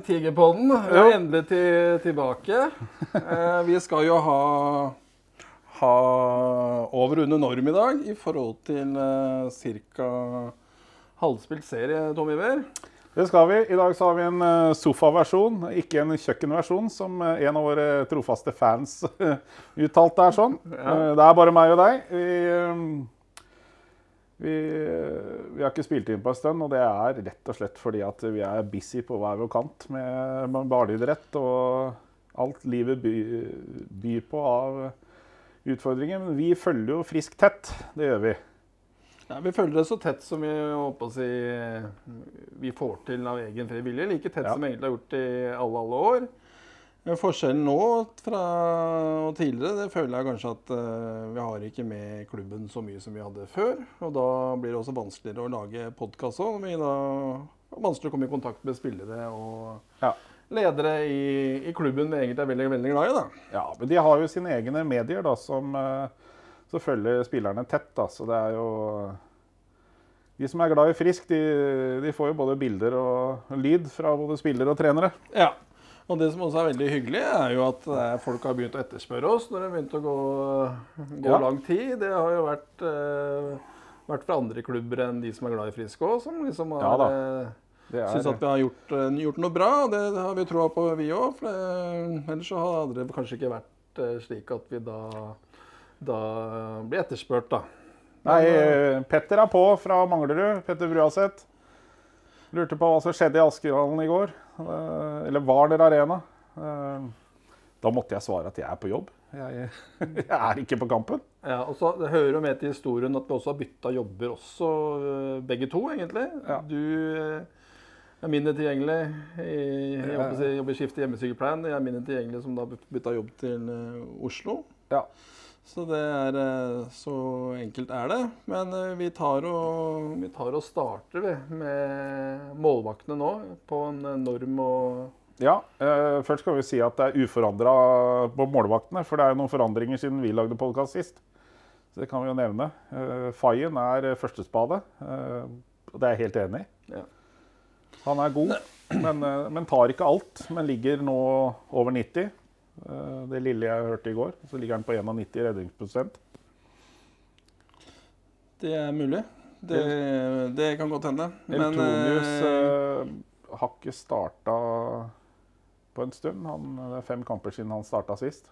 Tigerpodden. Er endelig til, tilbake. Eh, vi skal jo ha, ha over under norm i dag i forhold til eh, ca. halvspilt serie, Tom Iver. Det skal vi. I dag så har vi en eh, sofaversjon, ikke en kjøkkenversjon, som eh, en av våre trofaste fans uttalte er sånn. Ja. Det er bare meg og deg. Vi, eh, vi, vi har ikke spilt inn på en stund, og det er rett og slett fordi at vi er busy på hver vår kant med med barneidrett og alt livet by- byr på av utfordringer. Men vi følger jo friskt tett. Det gjør vi. Ja, vi følger det så tett som vi, håper å si, vi får til av egen fri vilje. Like tett Ja. som vi egentlig har gjort i alle, alle år. Men Forskjellen nå fra og tidligere det føler jeg kanskje at eh, vi har ikke med klubben så mye som vi hadde før. Og da blir det også vanskeligere å lage podkast òg. Vanskelig å komme i kontakt med spillere og Ja. ledere i, i klubben vi egentlig er veldig, veldig glad i. da. Ja, men de har jo sine egne medier da, som, eh, som følger spillerne tett. Da. Så det er jo De som er glad i frisk, de, de får jo både bilder og lyd fra både spillere og trenere. Ja. Og det som også er veldig hyggelig, er jo at eh, folk har begynt å etterspørre oss når det har begynt å gå, gå Ja. lang tid. Det har jo vært, eh, vært fra andre klubber enn de som er glad i frisk òg, som liksom har Ja eh, syns at vi har gjort, eh, gjort noe bra. og Det har vi troa på, vi òg. Ellers så hadde det kanskje ikke vært slik at vi da, da blir etterspurt, da. Nei, Men, Petter er på fra Manglerud. Petter Bruaseth. Lurte på hva som skjedde i Askerhallen i går. Eh, Eller Warner Arena. Eh, Da måtte jeg svare at jeg er på jobb. Jeg, jeg er ikke på kampen. Ja, og så hører jo med til historien at vi også har bytta jobber også, øh, begge to, egentlig. Ja. Du er mindre tilgjengelig. i- Jeg jobber i hjemmesykepleien. Jeg er mindre tilgjengelig som da bytta jobb til Oslo. Ja. Så det er øh, Så enkelt er det. Men øh, vi tar og, vi tar og starter vi, med målvaktene nå, på en norm og Ja, eh, Først skal vi si at det er uforandra på målvaktene. For det er jo noen forandringer siden vi lagde podkast sist. Så det kan vi jo nevne. Eh, Fayen er førstespade. Eh, og det er jeg helt enig i. Ja. Han er god, men, eh, men tar ikke alt. Men ligger nå over 90. Eh, det lille jeg hørte i går, så ligger han på 91 i redningsprosent. Det er mulig. Det, det kan godt hende. Eltonius øh, eh, har ikke starta på en stund. Han, det er fem kamper siden han starta sist.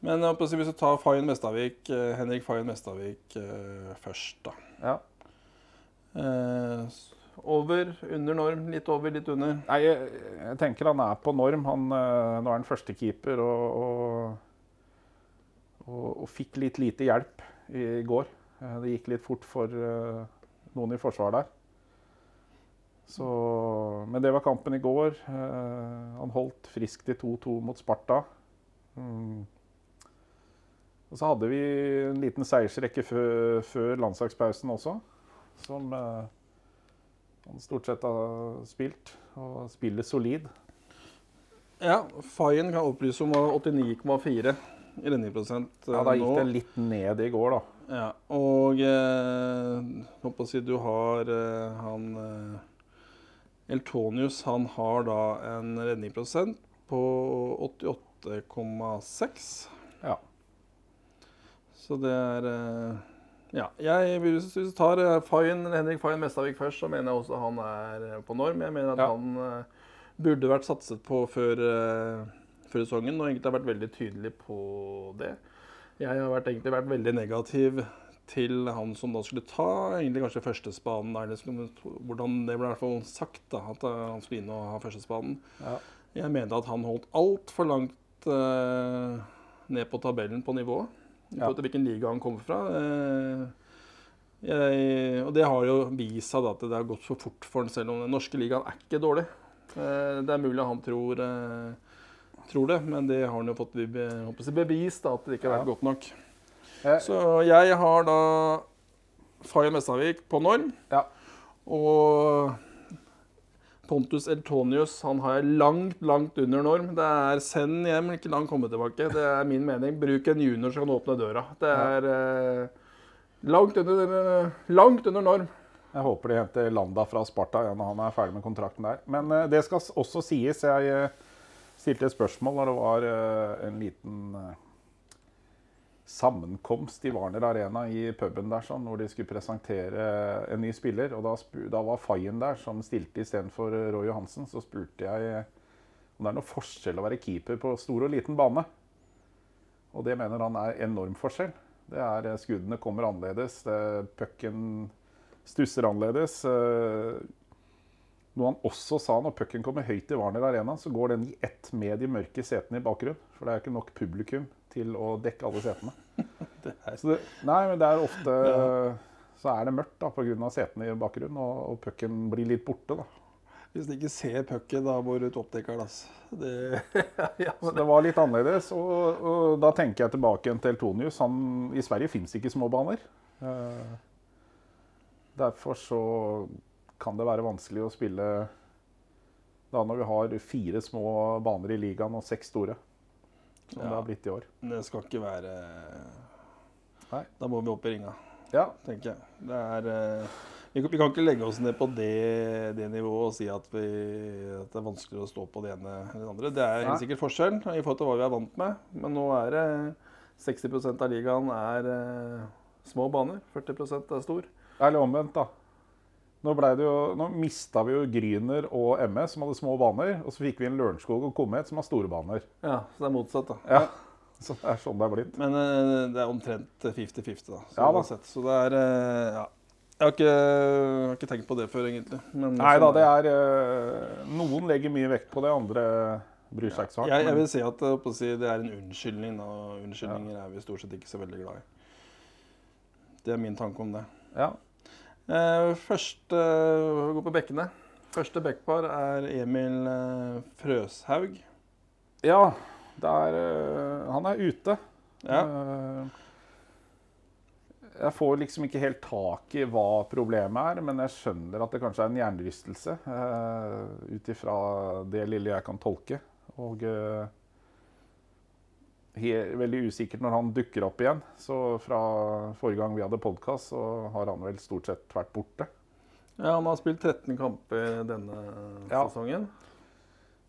Men hvis du tar Fayen Mestavik, eh, Henrik Fayen Mestavik eh, først, da. Ja. Eh, over, under norm, litt over, litt under. Nei, jeg, jeg tenker han er på norm. Han, eh, nå er han førstekeeper og, og, og, og fikk litt lite hjelp i går. Eh, Det gikk litt fort for eh, noen i forsvaret der. Så, men det var kampen i går. Han holdt friskt i 2-2 mot Sparta. Mm. Og så hadde vi en liten seiersrekke før, landslagspausen også, som han stort sett har spilt, og spiller solid. Ja, Fayen kan opplyse om var 89,4 i redningsprosent nå. Ja, Da gikk det litt ned i går, da. Ja, og eh, å si du har eh, han eh, Eltonius, han har da en redningsprosent på 88,6. Ja. Så det er eh, Ja. Jeg, tar eh, Fayen, Henrik Fayen Mestavik først, så mener jeg også han er eh, på norm. Jeg mener at Ja. han eh, burde vært satset på før, før sesongen, og egentlig har vært veldig tydelig på det. Jeg har vært, egentlig vært veldig negativ til han som da skulle ta egentlig kanskje førstespaden. Hvordan det ble i hvert fall sagt, da, at han skulle inn og ha førstespaden. Ja. Jeg mente at han holdt altfor langt eh, ned på tabellen på nivået. I forhold til hvilken liga han kommer fra. Eh, jeg, og det har jo vist seg at det har gått for fort for han, selv om den norske ligaen er ikke dårlig. Eh, det er mulig han tror, eh, tror det, men det har han jo fått bevist da, at det ikke har vært godt nok. Så jeg har da Faye Messavik på norm. Ja. Og Pontus Eltonius han har jeg langt, langt under norm. Det er send hjem, ikke la han komme tilbake. Det er min mening. Bruk en junior så kan åpne døra. Det er eh, langt, under, langt under norm. Jeg håper de henter Landa fra Sparta ja, når han er ferdig med kontrakten der. Men eh, det skal også sies. Jeg eh, stilte et spørsmål når det var eh, en liten eh, sammenkomst i Warner Arena i puben der, sånn, hvor de skulle presentere en ny spiller. Og da, da var Fayen der, som stilte istedenfor Roy Johansen. Så spurte jeg om det er noe forskjell å være keeper på stor og liten bane. Og det mener han er enorm forskjell. Det er Skuddene kommer annerledes. Pucken stusser annerledes. eh, Noe han også sa når pucken kommer høyt i Warner Arena, så går den i ett med de mørke setene i bakgrunnen. For det er ikke nok publikum til å dekke alle setene. Så det, nei, men det er ofte Så er det mørkt da, pga. setene i bakgrunnen, og, og pucken blir litt borte. da. Hvis du ikke ser pucken, da må du ut oppdekkeren. Altså. Det, ja, Så det var litt annerledes. Og, og da tenker jeg tilbake igjen til Eltonius. Han, I Sverige fins ikke små baner. Eh, derfor så kan det være vanskelig å spille da når vi har fire små baner i ligaen og seks store. Som det har blitt i år. det skal ikke være Nei. Da må vi opp i ringa, Ja, tenker jeg. Det er eh, vi, kan- vi kan ikke legge oss ned på det, det nivået og si at, vi, at det er vanskeligere å stå på det ene eller det andre. Det er helt sikkert forskjell i forhold til hva vi er vant med. Men nå er det 60 av ligaen er eh, små baner. 40% er stor. Eller omvendt, da. Nå, jo, nå mista vi jo Gryner og MS, som hadde små baner. Og så fikk vi en Lørenskog og Komet, som har store baner. Ja, Så det er motsatt, da. Ja, Så det er sånn det er blitt. Men eh, det er omtrent 50-50, da. Så, Ja da. så det er eh, Ja. Jeg har ikke, jeg har ikke tenkt på det før, egentlig. Men Nei da, det er eh, Noen legger mye vekt på det, andre bryr seg ikke så hardt. Jeg, jeg vil si at si, det er en unnskyldning. Og Unnskyldninger er vi stort sett ikke så veldig glad i. Det er min tanke om det. ja. Eh, første gå går på bekkene. Første bekkpar er Emil eh, Frøshaug. ja, er eh, Han er ute. Ja. Eh, jeg får liksom ikke helt tak i hva problemet er, men jeg skjønner at det kanskje er en hjernerystelse. Ut ifra det lille jeg kan tolke. Og eh, veldig usikkert når han dukker opp igjen. Så fra forrige gang vi hadde podkast, så har han vel stort sett vært borte. ja, han har spilt 13 kamper denne Ja. sesongen.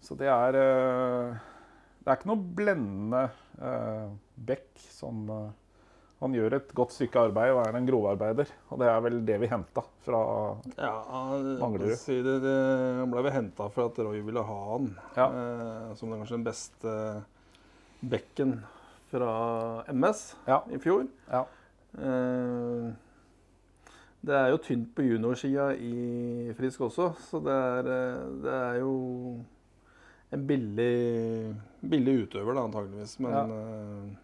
Så det er eh, Det er ikke noe blendende uh, Beck som eh, Han gjør et godt stykke arbeid og er en grovarbeider. Og det er vel det vi henta fra Ja, Manglerud. Si det, det, han ble vel henta for at Roy ville ha han. Ja. Eh, som den kanskje den beste bekken fra MS Ja. i fjor. Ja. Eh, det er jo tynt på juniorsida i Frisk også, så det er, eh, det er jo en billig, billig utøver, da, antageligvis. Men Ja. eh,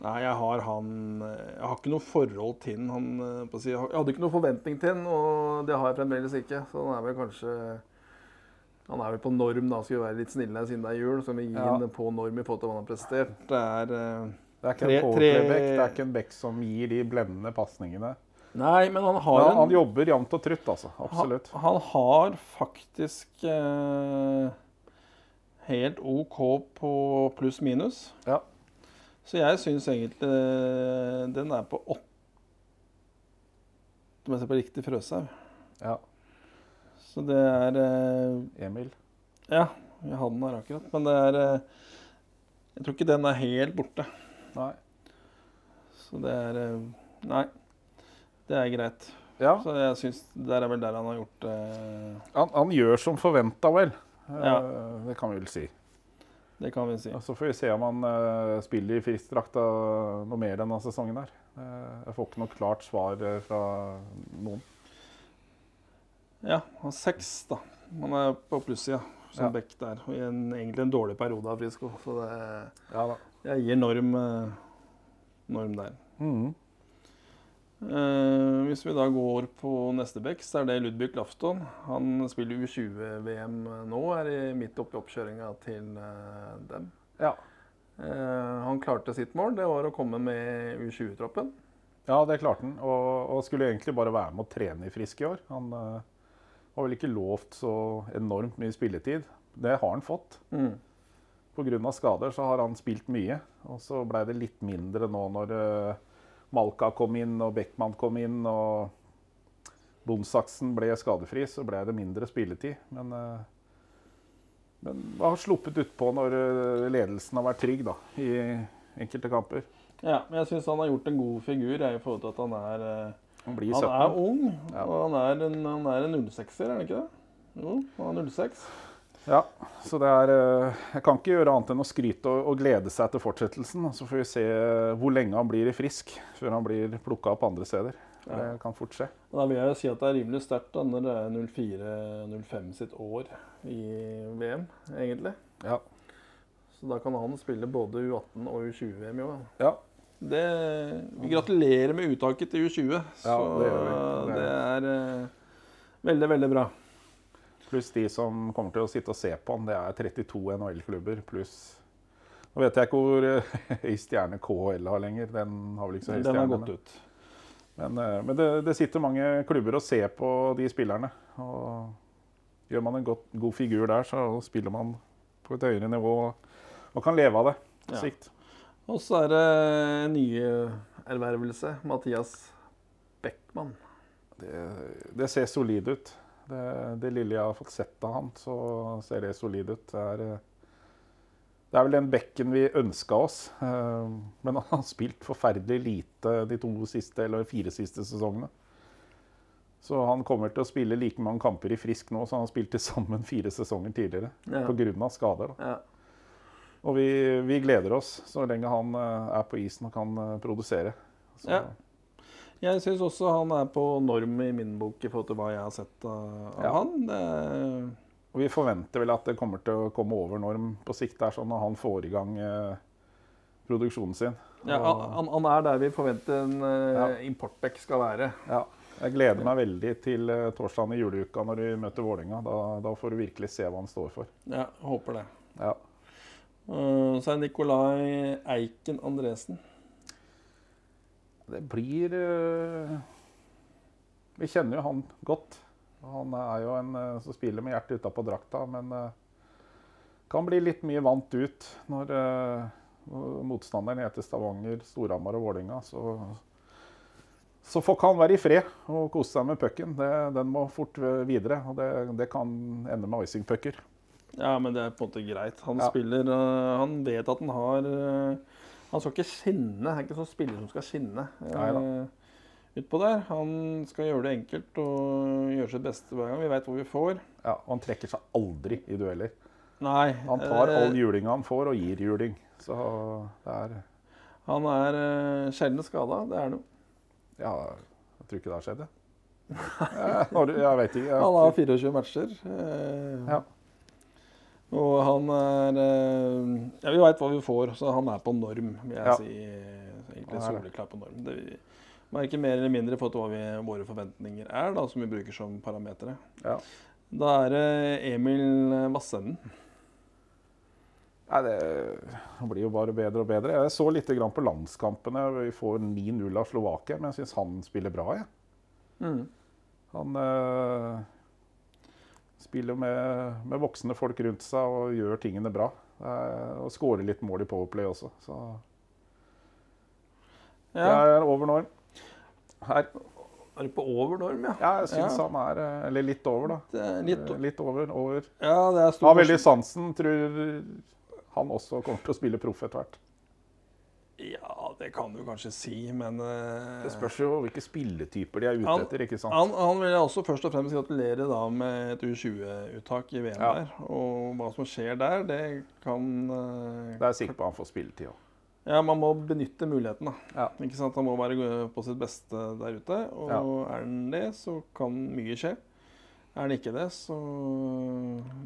Nei, jeg har han Jeg har ikke noe forhold til han. jeg hadde ikke noe forventning til han, og det har jeg fremdeles ikke. Så han er vel kanskje Han er vel på norm, da. Skal jo være litt snille siden det er jul, så vi gir Ja. han på norm i forhold til hva han har prestert. Det er eh, Det er ikke Tre- en tre- powerplay-back, det er ikke en back som gir de blendende pasningene. Nei, men han har Men en han jobber jevnt og trutt, altså. Absolutt. Han, han har faktisk eh, helt OK på pluss-minus. Ja. Så jeg syns egentlig eh, den er på åtte Om jeg ser på riktig frøshaug. Ja. Så det er eh, Emil. Ja, vi hadde den her akkurat. Men det er eh, Jeg tror ikke den er helt borte. Nei. Så det er eh, Nei. Det er greit. Ja, Så jeg syns Det er vel der han har gjort eh, han, han gjør som forventa, vel. Eh, Ja. Det kan vi vel si. Det kan vi si. Og Så får vi se om han eh, spiller i fristdrakta noe mer denne sesongen her. Jeg får ikke noe klart svar fra noen. Ja, han har seks, da. Han er på plussida som Ja. back der. Og i en, egentlig en dårlig periode av Frisco. Så det, Ja jeg gir norm, eh, norm der. Mm. Eh, hvis vi da går på neste back, så er det Ludvig Lafton. Han spiller U20-VM nå, er i midt oppi oppkjøringa til eh, dem. Ja. Eh, han klarte sitt mål, det var å komme med U20-troppen. ja, det klarte han. Og, og skulle egentlig bare være med å trene i Frisk i år. Han eh, har vel ikke lovt så enormt mye spilletid. Det har han fått. Mm. Pga. skader så har han spilt mye. Og så blei det litt mindre nå når eh, Malka kom inn og Beckman kom inn. og Bonsaksen ble skadefri, så ble det mindre spilletid. Men, eh, men har sluppet utpå når eh, ledelsen har vært trygg da, i enkelte kamper. Ja, men jeg syns han har gjort en god figur jeg, i forhold til at han er Han blir Han er ung, og han er en, han er en 06-er, er han ikke det? Jo, han er 06. Ja, så det er eh, Jeg kan ikke gjøre annet enn å skryte og, og glede seg til fortsettelsen. Så får vi se eh, hvor lenge han blir i frisk før han blir plukka opp andre steder. Ja. Det kan fort skje. Da vil jeg si at det er rimelig sterkt da, når det er 04-05 sitt år i VM, egentlig. Ja. Så da kan han spille både U18 og U20-VM i år. ja. Det, vi gratulerer med uttaket til U20. Så det gjør vi. Det- det er uh, veldig, veldig bra. Pluss de som kommer til å sitte og se på han. Det er 32 NHL-klubber pluss Nå vet jeg ikke hvor eh, høy stjerne KHL har lenger. Den har vel ikke så høy Den har gått ut. Men, eh, men det, det sitter mange klubber og ser på de spillerne. Og gjør man en godt, god figur der, så spiller man på et høyere nivå og kan leve av det på Ja. sikt. Og så er det nyervervelse. Mathias Beckmann. Det, det ser solid ut. Det, det lille jeg har fått sett av han, så ser det solid ut. Det er, det er vel den bekken vi ønska oss. eh, Men han har spilt forferdelig lite de to siste, eller fire siste sesongene. Så han kommer til å spille like mange kamper i frisk nå som han spilte sammen fire sesonger tidligere. Ja. Pga. skader. Da. Ja. Og vi, vi gleder oss så lenge han eh, er på isen og kan eh, produsere. Så, Ja. Jeg syns også han er på norm i min bok i forhold til hva jeg har sett av, Ja. han. Det, Og vi forventer vel at det kommer til å komme over norm på sikt der, sånn når han får i gang eh, produksjonen sin. ja, han, han er der vi forventer en Ja. importbekk skal være. Ja, jeg gleder meg veldig til torsdagen i juleuka når vi møter Vålerenga. Da, da får du virkelig se hva han står for. Ja, håper det. Ja. Uh, så er Nikolai Eiken Andresen. Det blir uh, Vi kjenner jo han godt. Han er jo en uh, som spiller med hjertet utapå drakta, men kan bli litt mye vant ut når motstanderen heter Stavanger, Storhamar og Vålinga. Så, så får han være i fred og kose seg med pucken. Den må fort videre, og det, det kan ende med icing-pucker. Ja, men det er på en måte greit. Han Ja. spiller uh, Han vet at han har uh, Han skal ikke skinne. Han er ikke sånn spiller som skal skinne uh, utpå der. Han skal gjøre det enkelt og gjøre sitt beste hver gang. Vi veit hvor vi får. Ja, og han trekker seg aldri i dueller. Nei. Han tar eh, all julinga han får, og gir juling. Så det er Han er uh, sjelden skada. Det er han jo. Ja, jeg tror ikke det har skjedd, jeg. Jeg, jeg vet ikke. Jeg, Han har 24 matcher. Uh, Ja. Og han er eh, Ja, vi veit hva vi får, så han er på norm, vil jeg Ja. si. Egentlig soleklar på norm. Det merker mer eller mindre fått hva vi, våre forventninger er, da, som vi bruker som parametere. Ja. Da er det Emil Vassenden. Nei, det blir jo bare bedre og bedre. Jeg så litt grann på landskampene. Vi får 9-0 av Slovakia, men jeg syns han spiller bra. Jeg. Mm. Han eh, spiller med, med voksne folk rundt seg og gjør tingene bra. Eh, og skårer litt mål i Powerplay også. Så Ja. er over norm. Her. Er du på over norm, ja? Ja, jeg syns Ja. han er eh, Eller litt over, da. Det litt, Eh, Litt over. over. ja, det er stor Har veldig sansen. Tror han også kommer til å spille proff etter hvert. Ja, det kan du kanskje si, men uh, Det spørs jo hvilke spilletyper de er ute Han- etter. ikke sant? Han, han vil jeg også først og fremst gratulere da med et U20-uttak i VM Ja. der. Og hva som skjer der, det kan uh, Det er sikkert på han får spilletid òg. Ja, man må benytte muligheten, da. Ja. Ikke sant? Han må være på sitt beste der ute. Og Ja. er han det, så kan mye skje. Er han ikke det, så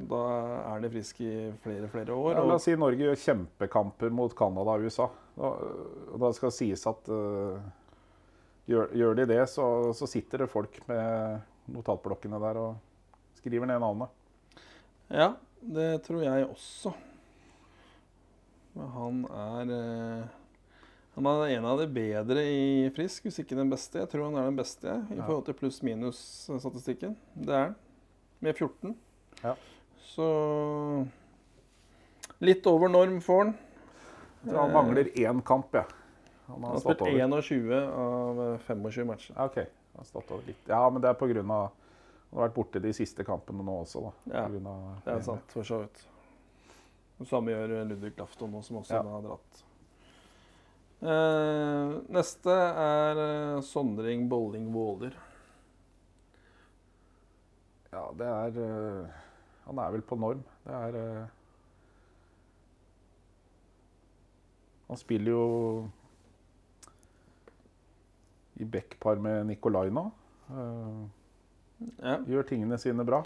da er han frisk i flere, flere år. Ja, la oss si Norge gjør kjempekamper mot Canada og USA. Og da skal det sies at uh, gjør, gjør de det, så, så sitter det folk med notatblokkene der og skriver ned navnet. ja, det tror jeg også. Men han er uh, Han er en av de bedre i frisk, hvis ikke den beste. Jeg tror han er den beste jeg, i forhold til pluss-minus-statistikken. Det er han. Med 14. Ja. Så Litt over norm får han. Jeg tror han mangler én kamp, jeg. Han Han har stått spilt over. 21 av 25 matcher. Ok, OK. har stått over litt. Ja, men det er pga. Han har vært borte de siste kampene nå også, da. Ja, på grunn av- Det er sant, for så vidt. Det samme gjør Ludvig Lafton nå, som også Ja. har dratt. Eh, neste er eh, Sondring Bolling Våler. Ja, det er eh, Han er vel på norm. Det er eh, Han spiller jo i backpar med Nikolai nå. Eh, Ja, gjør tingene sine bra.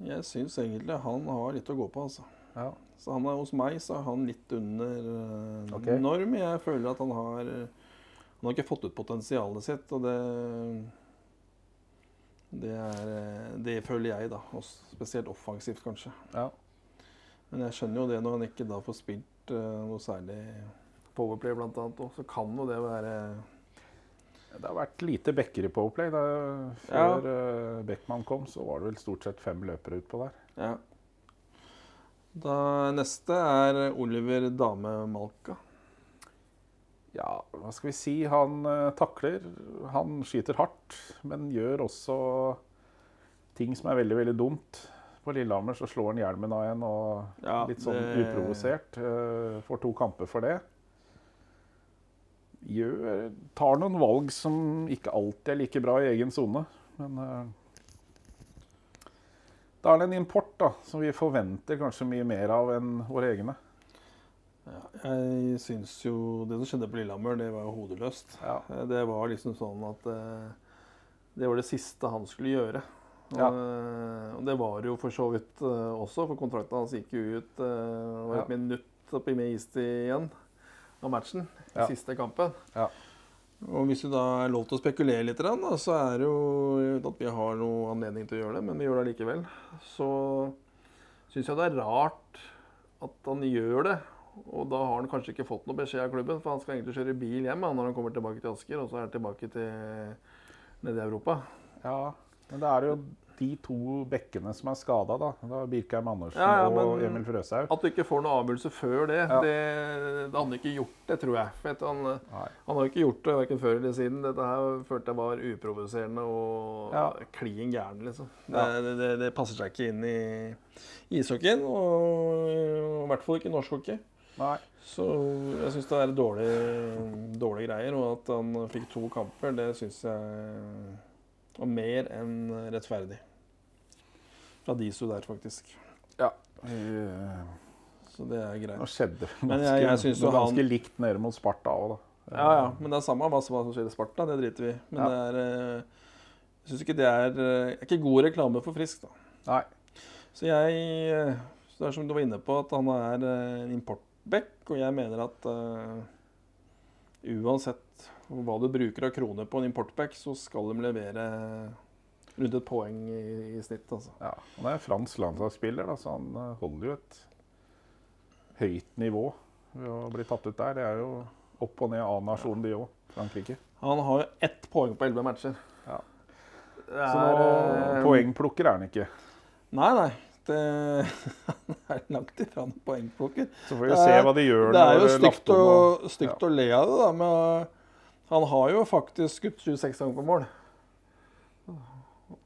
jeg syns egentlig han har litt å gå på, altså. Ja. Så han er hos meg, så er han litt under uh, okay. norm. Jeg føler at han har Han har ikke fått ut potensialet sitt, og det Det er eh, Det føler jeg, da. Og spesielt offensivt, kanskje. ja. Men jeg skjønner jo det når han ikke da får spilt eh, noe særlig powerplay blant annet så kan jo det være Det har vært lite backer i Powerplay. Da, før eh, Beckman kom, så var det vel stort sett fem løpere utpå der. Ja. Da neste er Oliver Dame Malka. Ja, hva skal vi si? Han eh, takler. Han skyter hardt, men gjør også ting som er veldig, veldig dumt. På Lillehammer så slår han hjelmen av en, og Ja, litt sånn det- uprovosert. Uh, får to kamper for det. Gjør, tar noen valg som ikke alltid er like bra i egen sone, men uh, Da er det en import da, som vi forventer kanskje mye mer av enn våre egne. Ja, jeg syns jo Det som skjedde på Lillehammer, det var jo hodeløst. Ja. Eh, Det var liksom sånn at uh, det var det siste han skulle gjøre. Ja. eh, og det var jo for så vidt eh, også, for kontrakten hans gikk jo ut eh, Det var et Ja. minutt oppi med istid igjen av matchen. i Ja. Siste kampen. Ja. Og hvis du da er lov til å spekulere litt, da, så er det jo uten at vi har noe anledning til å gjøre det, men vi gjør det likevel. Så syns jeg det er rart at han gjør det. Og da har han kanskje ikke fått noe beskjed av klubben, for han skal egentlig kjøre bil hjem han, når han kommer tilbake til Asker, og så er han tilbake til nede i Europa. Ja, men det er jo de to bekkene som er skada, da. da Birkheim Andersen Ja, ja, og Emil Frøshaug. At du ikke får noe avgjørelse før det, Ja. det, det hadde han ikke gjort det, tror jeg. For han, han har ikke gjort det verken før eller siden. Dette her følte jeg var uprovoserende og Ja. klin gæren, liksom. Det, Ja. det, det, det passer seg ikke inn i ishockeyen, og i hvert fall ikke i norsk hockey. Nei. Så jeg syns det er dårlige, dårlig greier. Og at han fikk to kamper, det syns jeg var mer enn rettferdig. Fra Disu der, faktisk. Ja. Eh, Så det er greit. Nå skjedde det Men ganske, jeg- jeg synes det ganske han- likt nede mot Sparta òg, da. Ja, ja, men det er samme hva som skjer i Sparta, det driter vi i. Men Ja. det er eh, Jeg syns ikke det er, eh, er ikke god reklame for Frisk, da. Nei. Så jeg eh, så Det er som du var inne på, at han er eh, en importback, og jeg mener at uh, uansett hva du bruker av kroner på en importback, så skal de levere rundt et poeng i, i snitt, altså. Ja. Han er fransk landslagsspiller, da, så han eh, holder jo et høyt nivå ved å bli tatt ut der. Det er jo opp og ned A-nasjonen, de òg. Frankrike. Han har jo ett poeng på elleve matcher. Ja. Er, Så nå, er, eh, poengplukker er han ikke. Nei, nei. Det han er langt ifra noen poengplukker. Så får vi se hva de gjør Det er jo stygt å, stygt ja. å le av det, da. Men han har jo faktisk skutt 26 ganger på mål.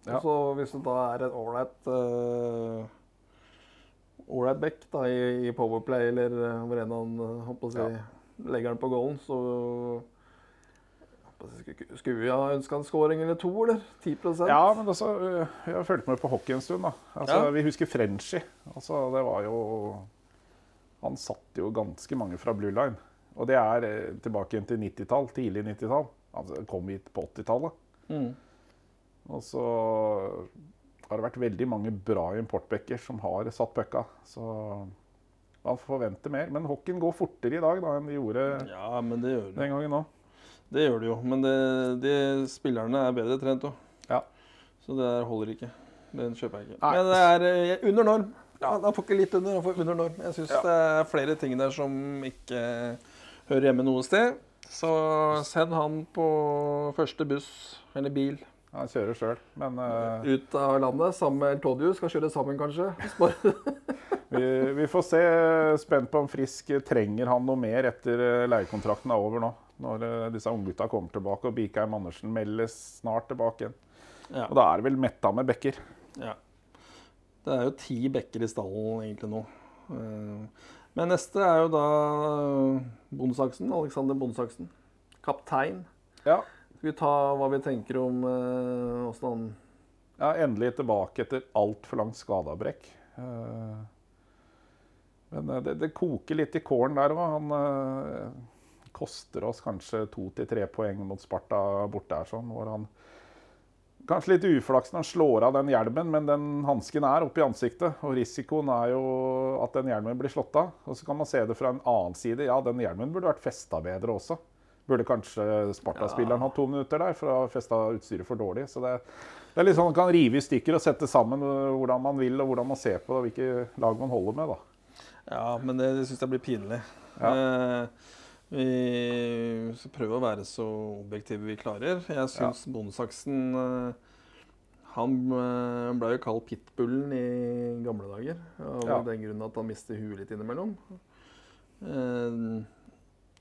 Ja. Så hvis det da er et ålreit uh, Ålreit back da, i, i Powerplay, eller eh, hvor enn han håper å si, legger den på goalen, så skulle- vi ha ønska en scoring eller to, eller? 10% Ja, men øh, jeg har fulgt med på hockey en stund. da. Altså, Ja. Vi husker Frenchy. Altså, det var jo Han satt jo ganske mange fra blue line. Og det er eh, tilbake igjen til 90-tall, tidlig 90-tall. Altså, kom hit på 80-tallet. Mm. Og så har det vært veldig mange bra importbacker som har satt pucka. Så man forventer mer. Men hockeyen går fortere i dag da, enn de gjorde Ja, men det gjør den gangen òg. Det gjør det jo. Men det, de spillerne er bedre trent òg. Ja. Så det der holder ikke. Den kjøper jeg ikke. Nei. Men det er eh, under norm. Ja, da får ikke litt under, da får under norm. Jeg syns Ja. det er flere ting der som ikke hører hjemme noe sted. Så send han på første buss eller bil Han kjører sjøl. Men uh, ut av landet sammen med Eltodio. Skal kjøre sammen, kanskje. Vi, vi får se. Spent på om Frisk trenger han noe mer etter eh, leiekontrakten er over nå. Når eh, disse unggutta kommer tilbake, og Bikheim Andersen meldes snart tilbake igjen. Ja. Og da er det vel metta med bekker. Ja. Det er jo ti bekker i stallen egentlig nå. Men neste er jo da Bondesaksen. Alexander Bondesaksen. Kaptein. Ja. Skal vi ta hva vi tenker om eh, åssen han Ja, endelig tilbake etter altfor langt skadeavbrekk. Eh, Men det, det koker litt i kålen der òg. Han eh, koster oss kanskje to til tre poeng mot Sparta borte her, sånn, hvor han Kanskje litt uflaks når han slår av den hjelmen, men den hansken er oppi ansiktet. Og risikoen er jo at den hjelmen blir slått av. Og så kan man se det fra en annen side. Ja, den hjelmen burde vært festa bedre også. Burde kanskje Sparta-spilleren hatt to minutter der for å ha festa utstyret for dårlig. Så det, det er litt sånn Man kan rive i stykker og sette sammen hvordan man vil og hvordan man ser på det, og hvilke lag man holder med. da. Ja, men det, det syns jeg blir pinlig. Ja. Eh, vi skal prøve å være så objektive vi klarer. Jeg syns Bondesaksen eh, Han eh, ble jo kalt pitbullen i gamle dager. Av Ja. den grunn at han mister huet litt innimellom. Eh,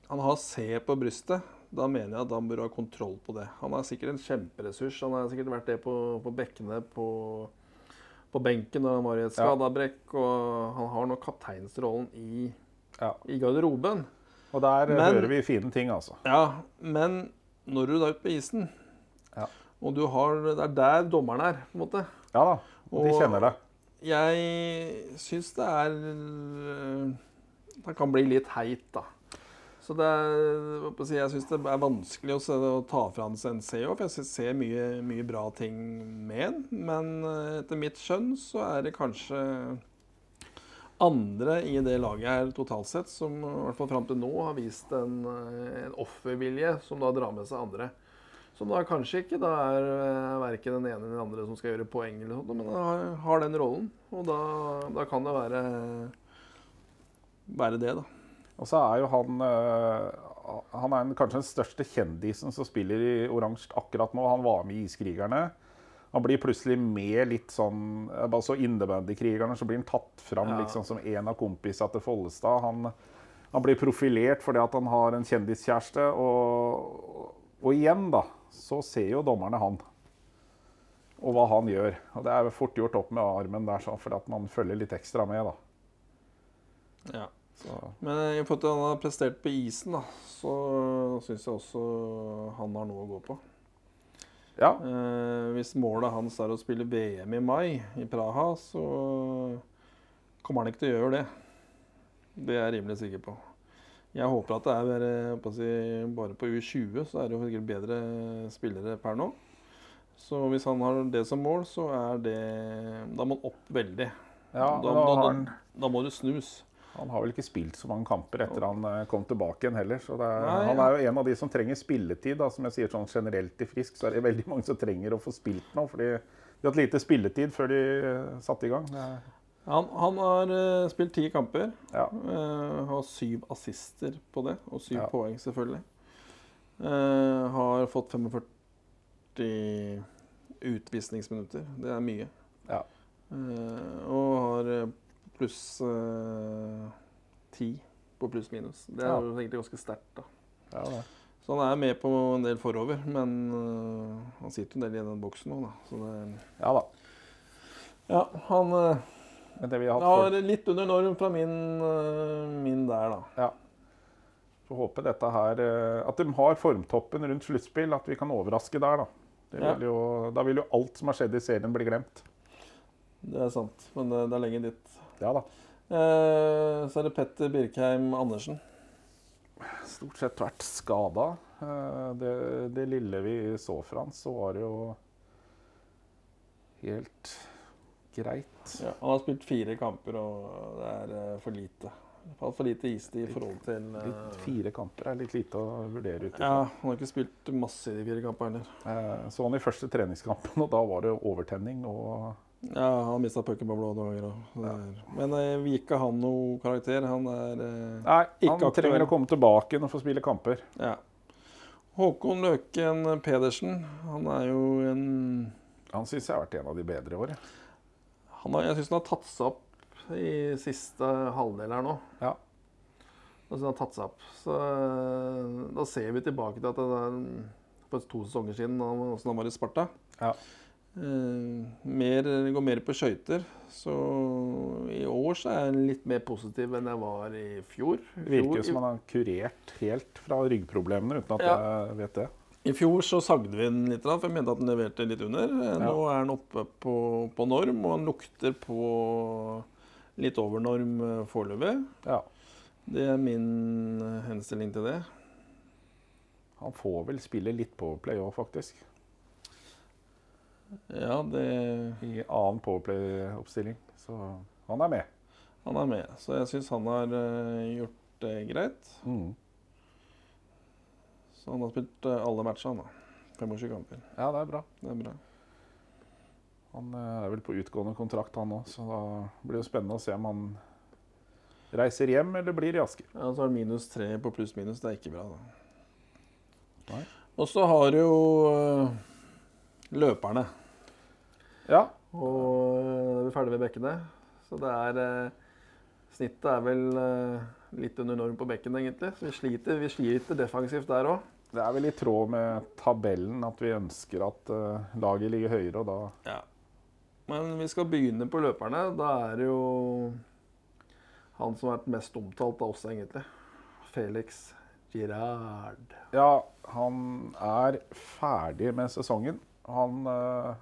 han har C på brystet. Da mener jeg at han bør ha kontroll på det. Han er sikkert en kjemperessurs. Han har sikkert vært det på, på bekkene på, på benken når han var i et Ja. skadabrekk. Og han har nå kapteinsrollen i, Ja. i garderoben. Og der eh, Men- hører vi fine ting, altså. Ja, men når du er ute på isen, Ja. og du har, det er der dommeren er, på en måte Ja da. Og de kjenner det. Jeg syns det er øh, Det kan bli litt heit, da. Så det er, jeg syns det er vanskelig å, ta fra en CEO, for jeg ser mye, mye bra ting med den. Men øh, etter mitt skjønn så er det kanskje andre i det laget her totalt sett som i hvert fall fram til nå har vist en, øh, en offervilje som da drar med seg andre. Som da kanskje ikke da er eh, verken den ene eller den andre som skal gjøre poeng, eller sånt, men har, den rollen. Og da, da kan det være, være det, da. Og så er jo han eh, Han er kanskje den største kjendisen som spiller i oransje akkurat nå. Han var med i Iskrigerne. Han blir plutselig med litt sånn altså Innebandykrigerne, så blir han tatt fram Ja. liksom som en av kompisene til Follestad. Han, han blir profilert fordi at han har en kjendiskjæreste. Og, og igjen, da, så ser jo dommerne han. Og hva han gjør. Og det er fort gjort opp med armen der, sånn, fordi at man følger litt ekstra med, da. Ja. Så, Men i forhold til at han har prestert på isen, da, så syns jeg også han har noe å gå på. Ja. Eh, hvis målet hans er å spille VM i mai i Praha, så kommer han ikke til å gjøre det. Det er jeg rimelig sikker på. Jeg håper at det er bare, si, bare på U20 så er det jo sikkert bedre spillere per nå. Så hvis han har det som mål, så er det Da må han opp veldig. ja da, da, da, da må det snus. Han har vel ikke spilt så mange kamper etter han eh, kom tilbake igjen heller. Så det er, Nei, han er jo en av de som trenger spilletid. Da, som jeg sier sånn generelt i Frisk, så er det veldig mange som trenger å få spilt nå. fordi de har hatt lite spilletid før de eh, satte i gang. Han, han har uh, spilt ti kamper. ja. Uh, har syv assister på det, og syv Ja. poeng, selvfølgelig. Uh, har fått 45 utvisningsminutter. Det er mye. Ja. Og har pluss eh, ti på pluss-minus. Det er Ja. egentlig ganske sterkt. da. ja, det. Så han er med på en del forover, men uh, han sitter jo en del i den boksen nå, da. Så det, ja da. ja, han uh, det vi har litt under norm fra min, min der, da. får håpe dette her At de har formtoppen rundt sluttspill. At vi kan overraske der, da. Det Ja. vil jo, da vil jo alt som har skjedd i serien, bli glemt. Det er sant, men det, det er lenge dit. Ja da. Eh, så er det Petter Birkheim Andersen. Stort sett vært skada. Det, det lille vi så fra han, så var det jo helt greit. Ja, han har spilt fire kamper, og det er eh, for lite. For, lite istid i forhold til eh, Litt, fire kamper er litt lite å vurdere ut ifra. Ja, han har ikke spilt masse i de fire kampene heller. Eh, Så han i første treningskampen, og da var det overtenning og Ja, han mista pucken på blå dager òg. Men eh, vi ikke han noe karakter. Han er eh, Nei, Ikke han aktuell. trenger å komme tilbake og få spille kamper. Ja. Håkon Løken Pedersen, han er jo en Han syns jeg har vært en av de bedre i år. jeg. har, syns han har tatt seg opp i siste halvdel her nå. Ja. Altså, han har tatt seg opp. Så eh, da ser vi tilbake til at det er for to sesonger siden, hvordan han var i Sparta. Ja. Eh, mer, går mer på skøyter. Så i år så er jeg litt mer positiv enn jeg var i fjor. I Det virker fjor- som man har kurert helt fra ryggproblemene, uten at Ja. jeg vet det. I fjor så sagde vi den litt, for jeg mente at den leverte litt under. Nå Nå er den oppe på, på norm, og den lukter på litt over norm eh, foreløpig. Ja. Det er min eh, henstilling til det. Han får vel spille litt på playoff, faktisk. Ja, det I annen powerplay-oppstilling. Så han er med. Han er med. Så jeg syns han har eh, gjort det greit. Mm. Så han har spilt eh, alle matchene. han da. 25 kamper. Ja, det er bra. Det er bra. Han eh, er vel på utgående kontrakt, han òg, så da blir det spennende å se om han reiser hjem eller blir i Asker. Ja, så er det minus tre på pluss-minus. Det er ikke bra, da. Nei. Og så har du jo løperne. Ja. Og da er vi ferdig ved bekkene. Så det er eh, Snittet er vel eh, litt under norm på bekken, egentlig. Så vi sliter, vi sliter defensivt der òg. Det er vel i tråd med tabellen at vi ønsker at eh, laget ligger høyere, og da Ja. Men vi skal begynne på løperne. Da er det jo han som har vært mest omtalt av oss, egentlig. Felix Girard. Ja, han er ferdig med sesongen. Han eh,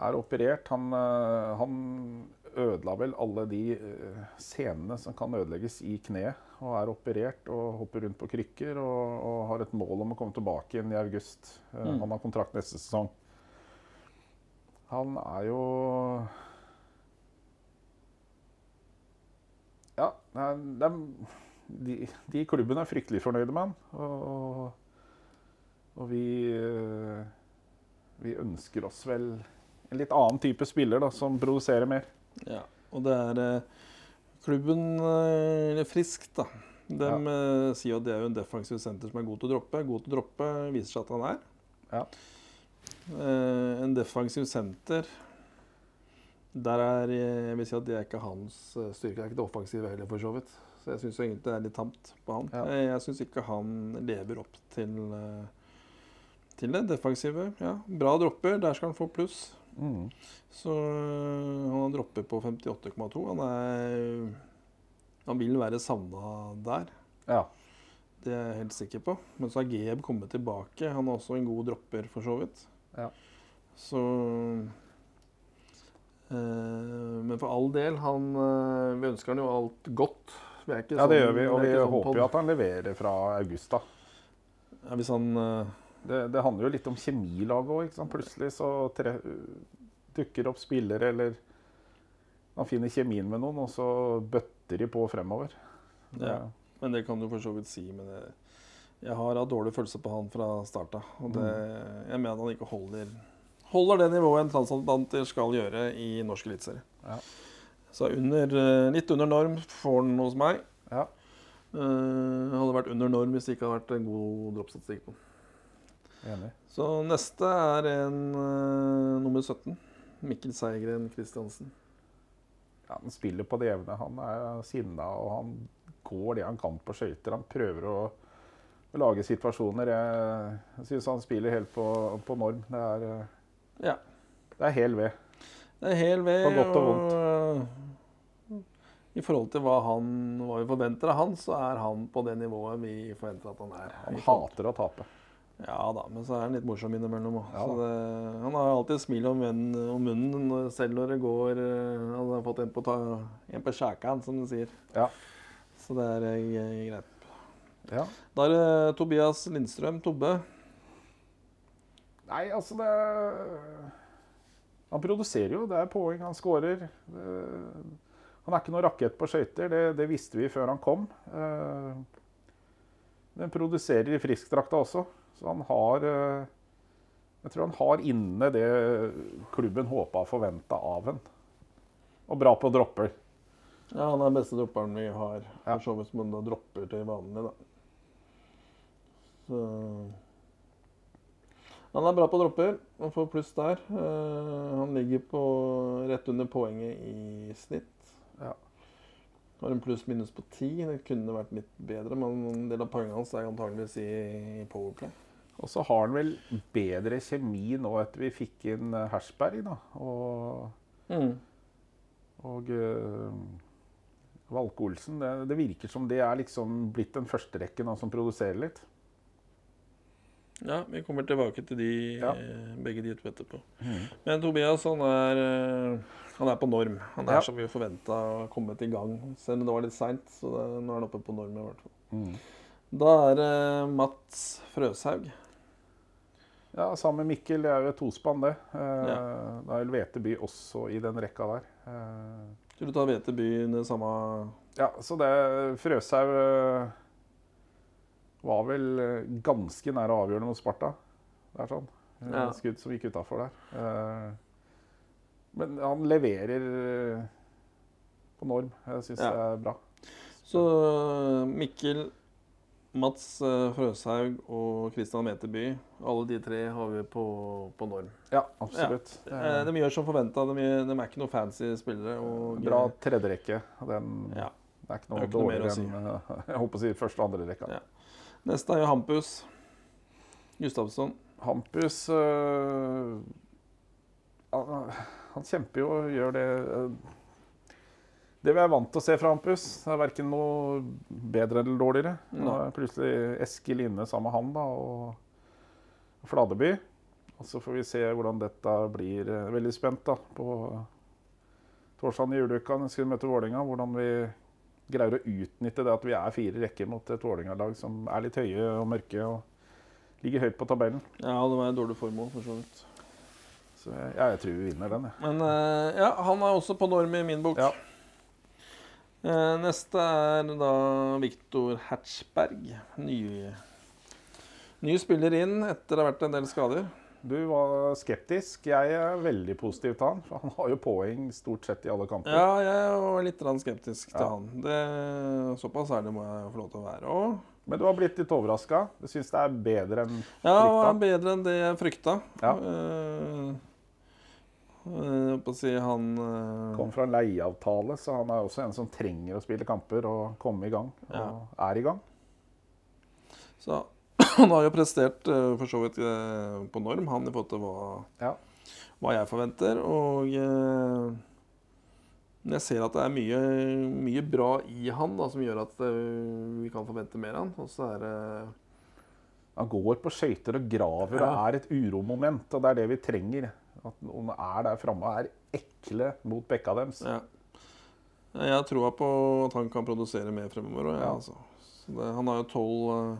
er operert. Han, eh, han ødela vel alle de eh, senene som kan ødelegges i kneet. Og er operert og hopper rundt på krykker og, og har et mål om å komme tilbake igjen i august. Eh, Mm. Han har kontrakt neste sesong. Han er jo Ja, de, de i klubben er fryktelig fornøyde med han. Og, og vi, eh, vi ønsker oss vel en litt annen type spiller da, som produserer mer. Ja. Og det er eh, klubben eh, eller Frisk, da. De eh, sier at det er jo en defensiv senter som er god til å droppe. God til å droppe viser seg at han er. Ja. Eh, en defensiv senter Der er Jeg vil si at det er ikke hans styrke. Det er ikke det offensive heller, for så vidt. Så jeg syns egentlig det er litt tamt på han. Ja. Jeg, syns ikke han lever opp til, til det defensive. Ja, bra dropper, der skal han få pluss. Mm. Så øh, han har droppet på 58,2. Han Han vil være savna der. Ja. Det er jeg helt sikker på. Men så har Geb kommet tilbake. Han er også en god dropper, for så vidt. Ja. Så øh, Men for all del, han øh, Vi ønsker han jo alt godt. Ja, det sånn- gjør vi. Og vi, vi sånn håper jo at han leverer fra august, da. ja, Hvis han øh, Det, det handler jo litt om kjemilaget òg. Plutselig så tre, dukker opp spillere, eller han finner kjemien med noen, og så bøtter de på fremover. Det, Ja. Men det kan du for så vidt si. Men jeg, jeg har hatt dårlig følelse på han fra starta. Og det, jeg mener han ikke holder, holder det nivået en transatlanter skal gjøre i norsk eliteserie. Ja. Så under, eh, litt under norm får han hos meg. Ja. Uh, hadde vært under norm hvis det ikke hadde vært en god droppstatistikk på den. Enig. Så neste er en uh, nummer 17. Mikkel Seigren Kristiansen. Ja, han spiller på det jevne. Han er sinna, og han går det han kan på skøyter. Han prøver å, å lage situasjoner. Jeg, jeg syns han spiller helt på, på norm. Det er, uh, Ja. det er hel ved. Det er hel ved. På godt og og, I forhold til hva, han, hva vi forventer av han, så er han på det nivået vi forventer at han er. Han hater å tape. Ja da, men så er han litt morsom innimellom òg. Ja han har alltid smil om, venn- om munnen selv når det går eh, Han har fått en på, ta, en på kjakan, som de sier. Ja. Så det er eh, greit. ja. Da er det Tobias Lindstrøm, Tobbe. Nei, altså det Han produserer jo. Det er poeng. Han skårer. Han er ikke noe rakett på skøyter. Det, det visste vi før han kom. Eh, Men produserer i friskdrakta også. Så han har eh, Jeg tror han har inne det klubben håpa og forventa av ham. Og bra på dropper. Ja, Han er den beste dropperen vi har. For så vidt som han da dropper til vanlig, da. Så Han er bra på dropper. Han får pluss der. Eh, han ligger på rett under poenget i snitt. Ja. Har en pluss-minus på ti. Det kunne vært litt bedre, men en del av poengene hans er antageligvis i, i Powerplay. Og så har han vel bedre kjemi nå etter vi fikk inn eh, Hersberg, da. Og, Mm. og uh, Valke Olsen. Det, det virker som det er liksom blitt den førsterekken som produserer litt. Ja, vi kommer tilbake til de, Ja. eh, begge de to etterpå. Men Tobias han er, han er på norm. Han er Ja. som vi forventa komme kommet i gang. Selv om det var litt seint, så det, nå er han oppe på norm i hvert fall. Da er det Mats Frøshaug. Ja, sammen med Mikkel. Det er jo et tospann, det. Eh, Ja. Da er vel Veteby også i den rekka der. Eh, Skulle du ta Veteby det samme ja, så det Frøshaug eh, var vel ganske nære å avgjøre mot Sparta. Det er sånn. Ja. Skudd som gikk utafor der. Eh, men han leverer på norm. Jeg syns Ja. det er bra. Så Mikkel, Mats eh, Frøshaug og Christian Meteby, alle de tre har vi på, på norm. Ja, absolutt. Det Eh, De gjør som forventa. De, de er ikke noe fancy spillere. Og, bra tredjerekke. Den Ja. det er ikke noe er ikke noe dårligere si. enn eh, jeg håper å si første og andre rekka. Ja. Neste er jo Hampus Gustavsson. Hampus øh, han, han kjemper jo og gjør det øh, Det vi er vant til å se fra Hampus, er verken noe bedre eller dårligere. Nå er plutselig Eskil inne sammen med han da, og Fladeby. Og så får vi se hvordan dette blir. Veldig spent da, på torsdag i juleuka når vi skal møte Vålerenga. Hvordan vi greier å utnytte det at vi er fire rekker mot et Vålerenga-lag som er litt høye og mørke og ligger høyt på tabellen. Ja, det var en dårlig formål, for så vidt. Så jeg, ja, jeg tror vi vinner den, jeg. Men eh, ja, han er også på norm i min bok. Ja. Eh, neste er da Viktor Hertzberg. Ny, ny spiller inn etter det har vært en del skader. Du var skeptisk. Jeg er veldig positiv til han. For han har jo poeng stort sett i alle kamper. Ja, jeg var litt skeptisk til Ja. han. Det, såpass ærlig må jeg få lov til å være. Og, Men du har blitt litt overraska. Du syns det er bedre enn ja, det frykta? var bedre enn det jeg frykta. Ja. Å si han eh, Kom fra leieavtale, så han er også en som trenger å spille kamper og komme i gang. Og Ja. er i gang. Så han har jo prestert eh, for så vidt eh, på norm, han i forhold til hva, Ja. hva jeg forventer. Og eh, jeg ser at det er mye, mye bra i han da, som gjør at eh, vi kan forvente mer av han. Og så er det Han går på skøyter og graver Ja. og er et uromoment, og det er det vi trenger. At noen er der framme og er ekle mot bekka deres. ja. Jeg har troa på at han kan produsere mer fremover. Ja, Ja. altså. Det, han har jo tolv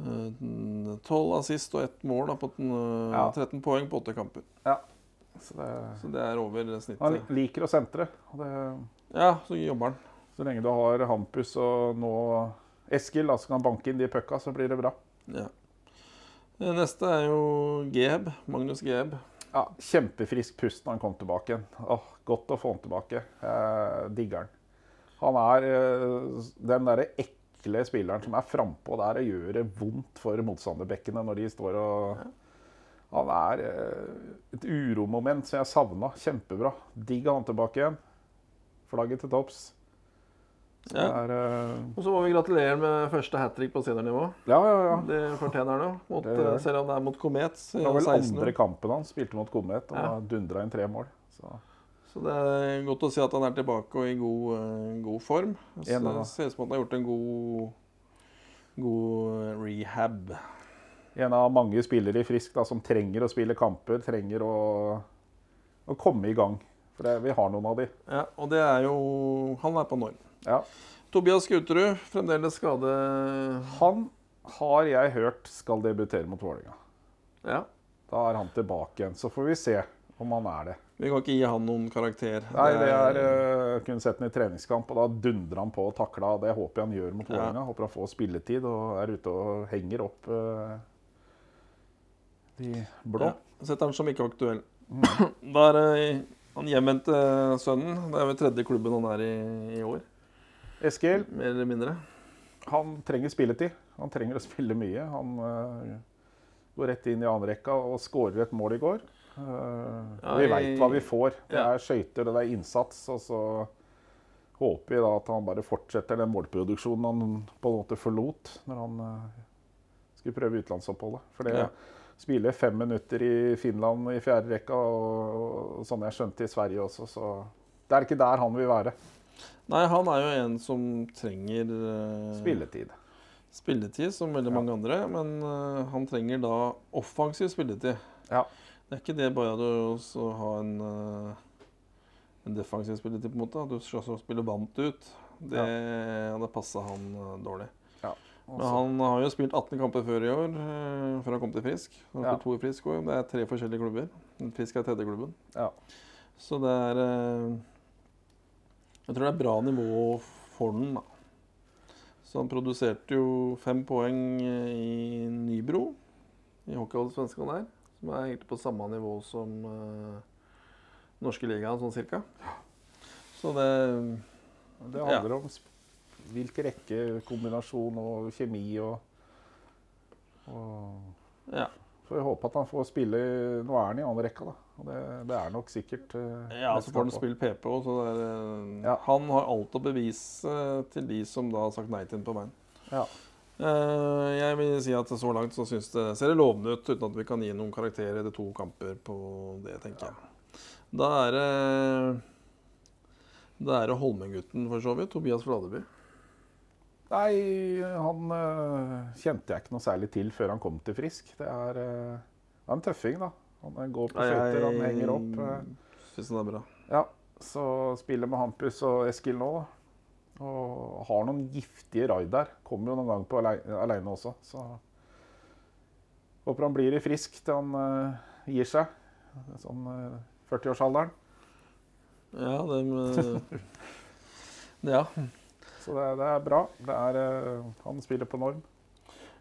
eh, Tolv assist og ett mål da, på den, eh, Ja. 13 poeng på åtte kamper. Så det, Så det er over snittet. han liker å sentre. Det, Ja, så jobber han. så lenge du har Hampus og nå Eskil, da, så kan banke inn de pucka, så blir det bra. Ja. Neste er jo Geb. Magnus Geb. Ja, Kjempefrisk pust når han kom tilbake igjen. Åh, Godt å få han tilbake. Eh, digger han. Han er eh, den derre ekle spilleren som er frampå der og gjør det vondt for motstanderbekkene når de står og Han er eh, et uromoment som jeg savna. Kjempebra. Digg han tilbake igjen. Flagget til topps. Så Ja. er, uh... Og så må vi gratulere med første hat trick på seniornivå. ja, ja, ja. Det fortjener han jo. Mot, Det eh, selv om det er mot Komet. Det var vel 16 andre kampen han spilte mot Komet og Ja. dundra inn tre mål. Så. Så det er godt å si at han er tilbake og i god, eh, god form. Så det ser ut som han har gjort en god, god rehab. En av mange spillere i Frisk da, som trenger å spille kamper, trenger å, å komme i gang. For det, vi har noen av de. Ja, og det er jo Han er på norm. Ja. Tobias Guterud, fremdeles skade... Han har jeg hørt skal debutere mot Vålerenga. Ja. Da er han tilbake igjen. Så får vi se om han er det. Vi kan ikke gi han noen karakter. Nei, det er uh, kun sett han i treningskamp, og da dundrer han på og takla. Det håper jeg han gjør mot Ja. Håper han får spilletid og er ute og henger opp eh, de blå. Ja. Setter han som ikke aktuell. Mm. Da er det han hjemvendte sønnen. Det er vel tredje klubben han er i i år, Eskil, mer eller mindre. han trenger spilletid. Han trenger å spille mye. Han uh, går rett inn i annenrekka og skårer et mål i går. Uh, Ja, vi veit hva vi får. Det ja. er skøyter, det er innsats. Og så håper vi da at han bare fortsetter den målproduksjonen han på en måte forlot når han uh, skulle prøve utenlandsoppholdet. For det Ja. spiller fem minutter i Finland i fjerde rekka, og, og sånn jeg skjønte i Sverige også, så det er ikke der han vil være. Nei, han er jo en som trenger uh, Spilletid. spilletid, som veldig Ja. mange andre. Men uh, han trenger da offensiv spilletid. Ja. Det er ikke det bare å ha en, uh, en defensiv spilletid, på en måte. At du skal også spille vant ut. Det hadde passa han dårlig. Men Også- han har jo spilt 18 kamper før i år, før han kom til Frisk. Han har Ja. to i Frisk også. Det er tre forskjellige klubber. Frisk er tredje klubben. Ja. Så det er Jeg tror det er bra nivå for den, da. Så han produserte jo fem poeng eh, i Nybro, i hockeyallsvenskan der. Som er egentlig på samme nivå som uh, norske ligaen, sånn cirka. Så det Det handler om hvilken rekke, kombinasjon og kjemi og, og Ja. Får håpe at han får spille Nå er han i andre rekka, da. Og det, det er nok sikkert uh, Ja, så får han spille PP òg, så er, eh, Ja. Han har alt å bevise til de som da har sagt nei til ham på veien. Ja. Uh, jeg vil si at så langt så syns det ser det lovende ut, uten at vi kan gi noen karakterer etter to kamper på det, tenker jeg. Da er det Da er det Holmengutten, for så vidt. Tobias Fladeby. Nei, han eh, kjente jeg ikke noe særlig til før han kom til Frisk. Det er, det er en tøffing, da. Han eh, går på føtter, han henger opp. eh. Syns den er bra. Ja, så spiller med Hampus og Eskil nå. Og har noen giftige raid der. Kommer jo noen gang på alei- aleine også, så Håper han blir i frisk til han uh, gir seg. Sånn uh, 40-årsalderen. Ja, det med... Ja. Så det, det er bra. Det er, uh, han spiller på norm.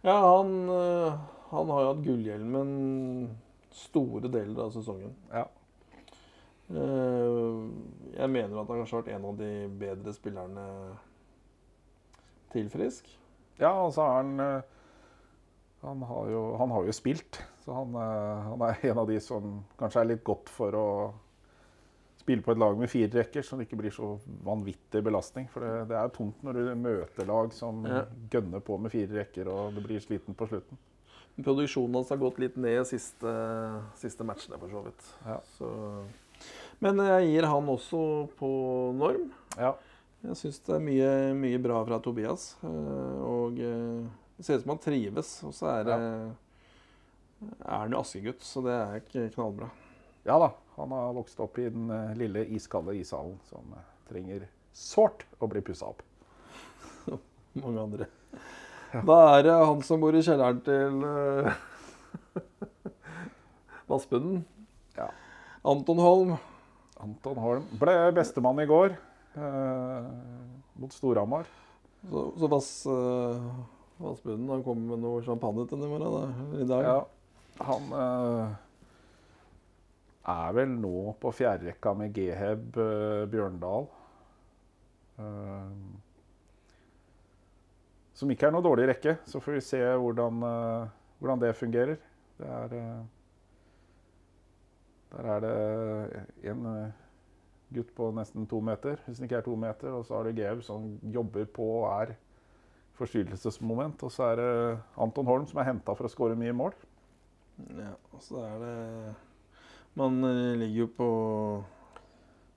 Ja, han, eh, han har jo hatt gullhjelmen store deler av sesongen. Ja. Eh, Jeg mener at han kanskje har vært en av de bedre spillerne til Frisk. Ja, og så er han eh, han har, jo, han har jo spilt, så han, eh, han er en av de som kanskje er litt godt for å spille på et lag med fire rekker, så det ikke blir så vanvittig belastning. For det, det er tungt når du møter lag som Ja. gønner på med fire rekker, og du blir sliten på slutten. Produksjonen hans har gått litt ned siste, siste matchene, for så vidt. Ja. Så. Men jeg gir han også på norm. Ja. Jeg syns det er mye, mye bra fra Tobias. eh, Og eh, det ser ut som han trives. Og så er, han jo askegutt, så det er ikke knallbra. ja da, han har vokst opp i den eh, lille iskalde ishallen som trenger sårt å bli pussa opp. Mange andre. Da er det han som bor i kjelleren til uh, Vassbunnen. Ja. Anton Holm. Anton Holm ble bestemann i går eh, mot Storhamar. Så, så Vass, uh, Vassbunnen han kommer med noe champagne til morgen, da, i dag. Ja, han eh, er vel nå på fjerderekka med Geheb eh, Bjørndal. Eh, som ikke er noe dårlig rekke. Så får vi se hvordan, eh, hvordan det fungerer. Det er eh, Der er det en eh, gutt på nesten to meter, hvis den ikke er to meter. Og så har du Geheb som jobber på og er forstyrrelsesmoment. Og så er det Anton Holm som er henta for å skåre mye mål. Ja, så er det Man ligger jo på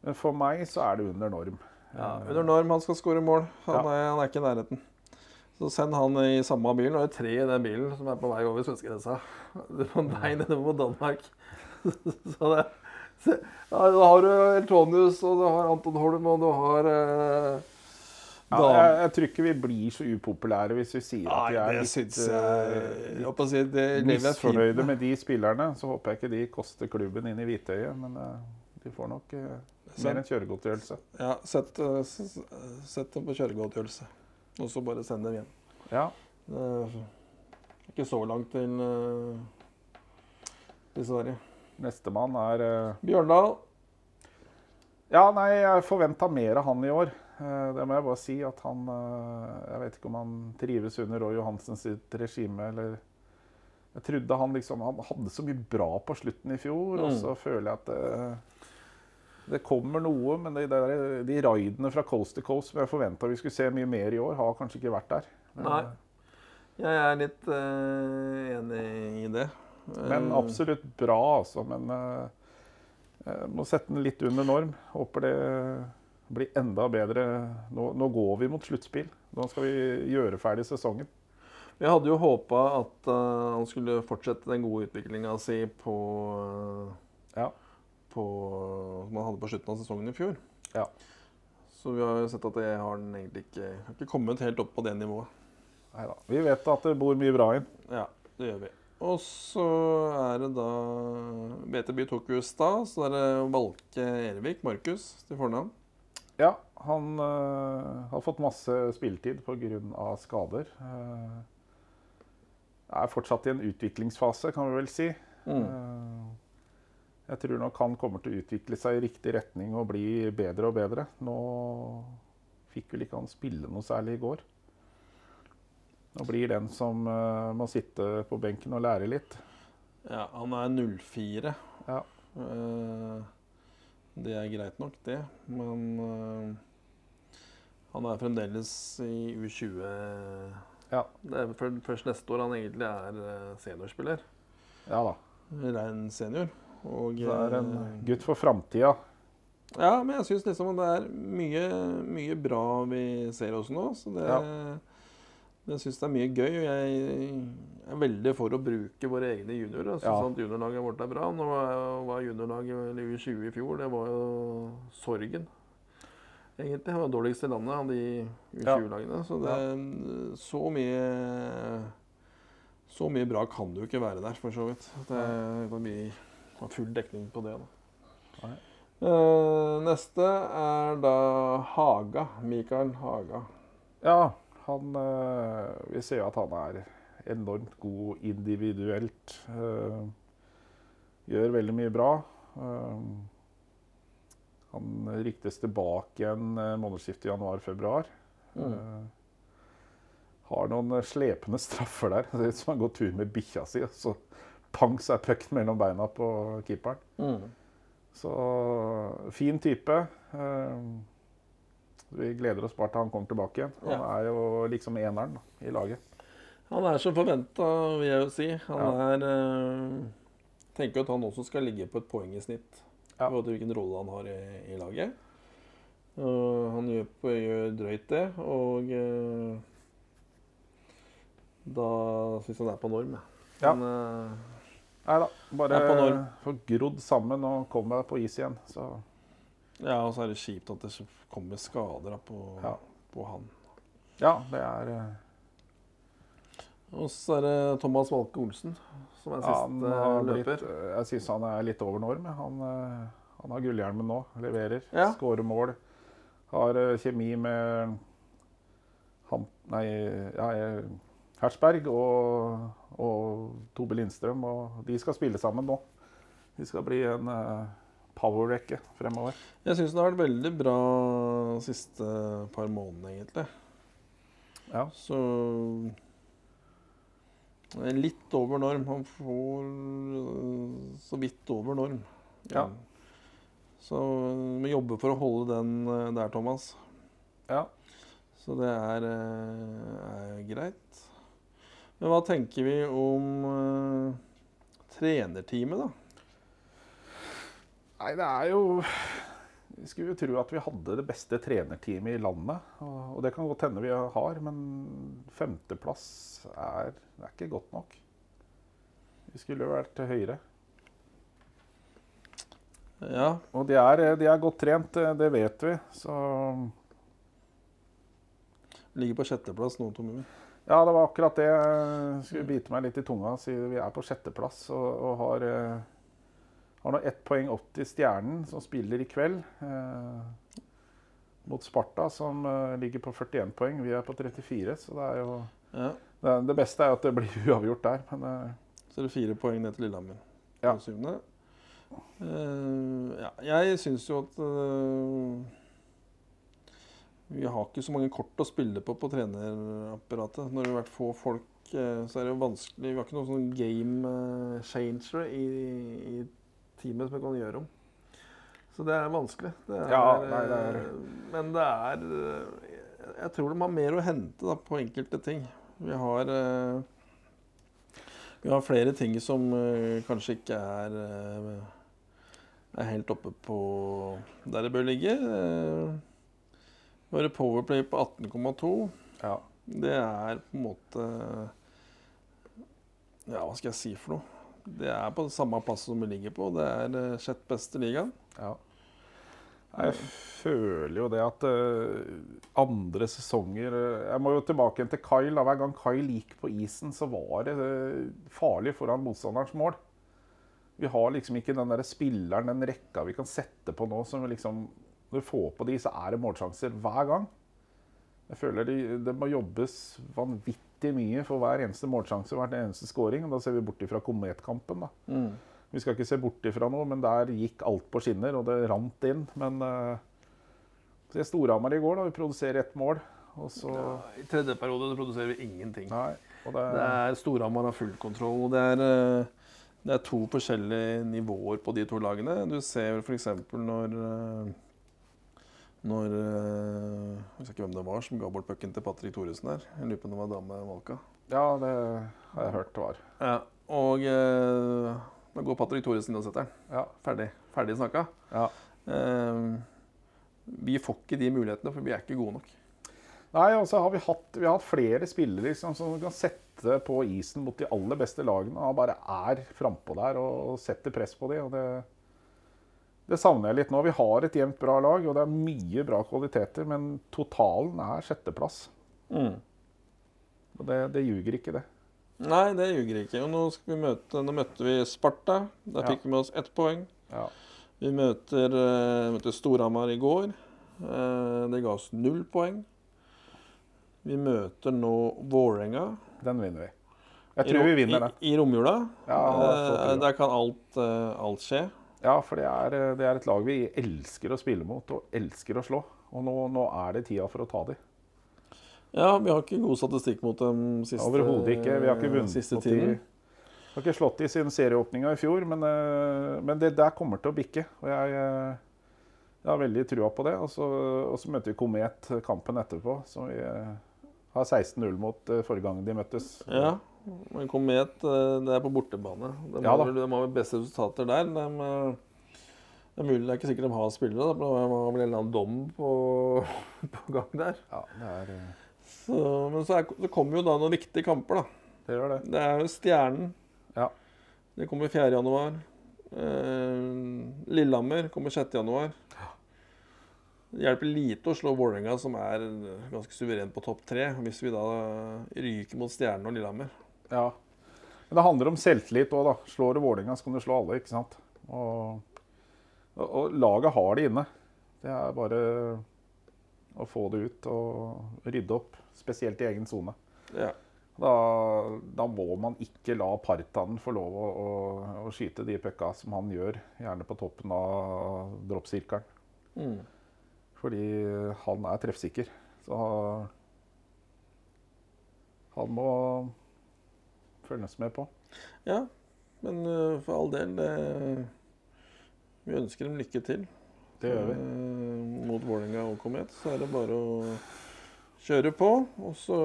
Men for meg så er det under norm. ja, under norm han skal skåre mål. Han, Ja. er, han er ikke i nærheten. Så send han i samme bil. Nå er det tre i den bilen som er på vei over svenskegrensa. Er på vei nedover mot Danmark. Så det, så, ja, da har du Eltonius, og du har Anton Holm, og du har eh, Ja, jeg, jeg tror ikke vi blir så upopulære hvis vi sier at vi er litt, å si misfornøyde med. de spillerne. Så håper jeg ikke de koster klubben inn i hvitøyet, men uh, de får nok uh, mer enn kjøregodtgjørelse. Ja, sett, sett dem på kjøregodtgjørelse. Og så bare sende dem hjem. Ja. Det er ikke så langt til, eh, til Sverige. Nestemann er eh, Bjørndal. Ja, nei, jeg forventa mer av han i år. Eh, Det må jeg bare si. At han eh, Jeg vet ikke om han trives under Roy Johansen sitt regime, eller Jeg trodde han liksom Han hadde så mye bra på slutten i fjor, og Mm. så føler jeg at eh, Det kommer noe, men de, der, de raidene fra coast to coast som jeg forventa vi skulle se mye mer i år, har kanskje ikke vært der. Nei. Jeg er litt uh, enig i det. Men Eh, absolutt bra, altså. Men uh, må sette den litt under norm. Håper det blir enda bedre. Nå, nå går vi mot sluttspill. Nå skal vi gjøre ferdig sesongen. Jeg hadde jo håpa at uh, han skulle fortsette den gode utviklinga si på, uh, Ja. På Som han hadde på slutten av sesongen i fjor. Ja. Så vi har sett at det har den egentlig ikke Har ikke kommet helt opp på det nivået. Neida. Vi vet at det bor mye bra inn. Ja, det gjør vi. Og så er det da BTB tok jo stad, så er det Valke Ervik, Markus, til fornavn. Ja, han øh, har fått masse spilletid pga. skader. Uh, er fortsatt i en utviklingsfase, kan vi vel si. Mm. Eh, jeg tror nok han kommer til å utvikle seg i riktig retning og bli bedre og bedre. Nå fikk vel ikke han spille noe særlig i går. Nå blir den som uh, må sitte på benken og lære litt. Ja, han er 04. Ja. Uh, det er greit nok, det. Men uh, han er fremdeles i U20. Ja. Det er først neste år han egentlig er seniorspiller. Ja da. Rein senior. Og, Det er en eh, gutt for framtida. Ja, men jeg syns liksom det er mye, mye bra vi ser også nå. Så det, jeg syns det er mye gøy. Og jeg er veldig for å bruke våre egne juniorer. Jeg syns Ja. at juniorlaget vårt er bra. Nå var- juniorlaget i U20 i fjor, det var jo sorgen. Egentlig. Det var dårligst i landet av de U20-lagene. Så det så mye Så mye bra kan det jo ikke være der, for så vidt. Det kan bli ha full dekning på det. da. Eh, neste er da Haga. Mikael Haga. Ja, han uh, Vi ser jo at han er enormt god individuelt. Uh, gjør veldig mye bra. Han riktes tilbake igjen uh, månedsskiftet januar-februar. Mm. Har noen slepende straffer der. Det ser ut som han går tur med bikkja si, og så pang, så er pucken mellom beina på keeperen. Mm. Så fin type. Eh, vi gleder oss bare til han kommer tilbake igjen. Han Ja. er jo liksom eneren da, i laget. Han er som forventa, vil jeg jo si. Han Ja. er eh, Tenker at han også skal ligge på et poeng i snitt. Ja. Både hvilken rolle han har i, i laget. Og han gjør, på, gjør drøyt det, og eh, da syns han er på norm. Ja. Men, Nei da, bare få grodd sammen og komme på is igjen. Så ja, og så er det kjipt at det kommer skader da, på, Ja. på han. ja, det er eh, Og så er det Thomas Walke Olsen, som er siste blitt, løper. jeg syns han er litt over norm. Han, eh, han har gullhjelmen nå, leverer, Ja. skårer mål. Har eh, kjemi med han, nei, ja, eh, Hersberg og, og Tobe Lindstrøm. Og de skal spille sammen nå. De skal bli en uh, power-rekke fremover. Jeg syns det har vært veldig bra de siste par månedene, egentlig. Ja. Så er Litt over norm. Han får så vidt over norm. Ja. Så vi jobber for å holde den der, Thomas. ja. Så det er, er greit. Men hva tenker vi om uh, trenerteamet, da? Nei, det er jo Vi skulle jo tro at vi hadde det beste trenerteamet i landet. Og og det kan godt hende vi har, men femteplass er, er ikke godt nok. Vi skulle jo vært høyere. Ja, Og de er, de er godt trent, det- det vet vi. Så Ligger på sjetteplass nå, Tom Jimmy. Ja, det var akkurat det. Jeg skulle bite meg litt i tunga. Si vi er på sjetteplass og, og har, eh, har nå ett poeng opp til Stjernen, som spiller i kveld. Eh, mot Sparta, som eh, ligger på 41 poeng. Vi er på 34, så det er jo Ja. Det, det beste er at det blir uavgjort der, men eh, Så er det fire poeng ned til Lillehammer. Ja. Uh. Ja, jeg syns jo at eh, vi har ikke så mange kort å spille på på trenerapparatet. Når det har vært få folk, eh, så er det jo vanskelig Vi har ikke noen sånn game eh, changer i, i teamet som vi kan gjøre om. Så det er vanskelig. Det er, Ja, nei, det er- eh, Men det er eh, Jeg tror de har mer å hente da, på enkelte ting. Vi har eh, Vi har flere ting som eh, kanskje ikke er eh, er helt oppe på der det bør ligge. Har Powerplay på 18,2. Ja. Det er på en måte Ja, hva skal jeg si for noe? Det er på samme plass som vi ligger på. Det er eh, sjett beste ligaen. Ja. Jeg føler jo det at eh, andre sesonger eh, Jeg må jo tilbake igjen til Kyle. da. Hver gang Kyle gikk på isen, så var det farlig foran motstanderens mål. Vi har liksom ikke den der spilleren, den rekka vi kan sette på nå, som liksom Når du får på de, så er det målsjanser hver gang. Jeg føler det, det må jobbes vanvittig mye for hver eneste målsjanse og hver eneste scoring. og Da ser vi bort ifra kometkampen, da. Vi skal ikke se bort ifra noe, men der gikk alt på skinner, og det rant inn. Men uh, se Storhamar i går, da. Vi produserer ett mål, og så I tredje periode produserer vi ingenting. Nei. Og det, Det er Storhamar har full kontroll. Det er, Uh, det er to forskjellige nivåer på de to lagene. Du ser f.eks. når eh, når eh, Jeg husker ikke hvem det var som ga bort pucken til Patrick Thoresen der. Jeg lurer på om det var dame Valka. ja, det har jeg hørt det var. Ja, og eh, da går Patrick Thoresen inn og setter den. Ja. Ferdig. Ferdig snakka. ja. Eh, vi får ikke de mulighetene, for vi er ikke gode nok. Nei, og så har vi hatt, vi har hatt flere spillere liksom, som kan sette på isen mot de aller beste lagene. Og bare er frampå der og, og setter press på dem. og det, det savner jeg litt nå. Vi har et jevnt bra lag, og det er mye bra kvaliteter, men totalen er sjetteplass. Og det, det ljuger ikke, det. Nei, det ljuger ikke. Og nå, skal vi møte, nå møtte vi Sparta. Der Ja. fikk vi med oss ett poeng. Ja. Vi møter, eh, møter Storhamar i går. Eh, det ga oss null poeng. Vi møter nå Vålerenga. Den vinner vi. Jeg tror I, vi vinner den. I, i romjula. Ja, Eh, der kan alt, alt skje. Ja, for det er, det er et lag vi elsker å spille mot og elsker å slå. Og nå, nå er det tida for å ta dem. Ja, vi har ikke god statistikk mot dem siste Overhodet ikke. Vi har ikke vunnet siste mot de. tiden. Vi har ikke slått de siden serieåpninga i fjor, men, eh, men det der kommer til å bikke. Og jeg, eh, jeg har veldig trua på det. Og så, og så møter vi Komet kampen etterpå, som vi eh, har 16-0 mot eh, forrige gang de møttes. Ja, men Komet eh, det er på bortebane. De, Ja har, de har beste resultater der. De, eh, det er mulig det er ikke sikkert de har spillere. Da. men De har vel en eller annen dom på, på gang der. Ja, det, er, eh, Så, men så, er, så kommer jo da noen viktige kamper. da. det gjør det. Det er jo Stjernen. Ja. Det kommer 4. januar. Eh, Lillehammer kommer 6. januar. Det hjelper lite å slå Vålerenga, som er ganske suverent på topp tre, hvis vi da ryker mot Stjernen og Lillehammer. Ja. Men det handler om selvtillit òg, da. Slår du Vålerenga, så kan du slå alle, ikke sant. Og, og, og laget har det inne. Det er bare å få det ut og rydde opp, spesielt i egen sone. Ja. Da, da må man ikke la Partanen få lov å, å, å skyte de pucka som han gjør, gjerne på toppen av droppsirkelen. Mm. Fordi han er treffsikker. Så han må følges med på. Ja, men øh, for all del Vi ønsker dem lykke til. Det gjør vi. Eh, mot Vålerenga og Komet. Så er det bare å kjøre på. Og så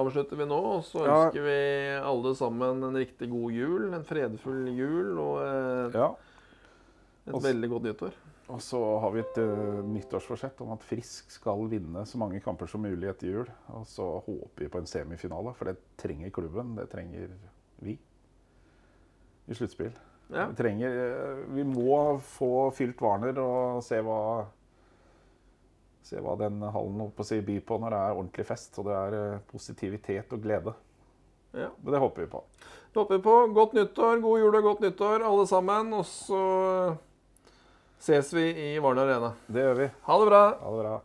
avslutter vi nå. Og så Ja. ønsker vi alle sammen en riktig god jul. En fredfull jul og et, Ja. et veldig godt nyttår. Og så har vi et uh, nyttårsforsett om at Frisk skal vinne så mange kamper som mulig etter jul. Og så håper vi på en semifinale, for det trenger klubben. Det trenger vi i sluttspill. Ja. Vi trenger eh, Vi må få fylt Warner og se hva Se hva den hallen holdt på å si byr på når det er ordentlig fest. Og det er eh, positivitet og glede. ja. Men det håper vi på. Det håper vi på. Godt nyttår, god jul og godt nyttår, alle sammen. Og så ses vi i Varna Arena. Det gjør vi. Ha det bra! Ha det bra.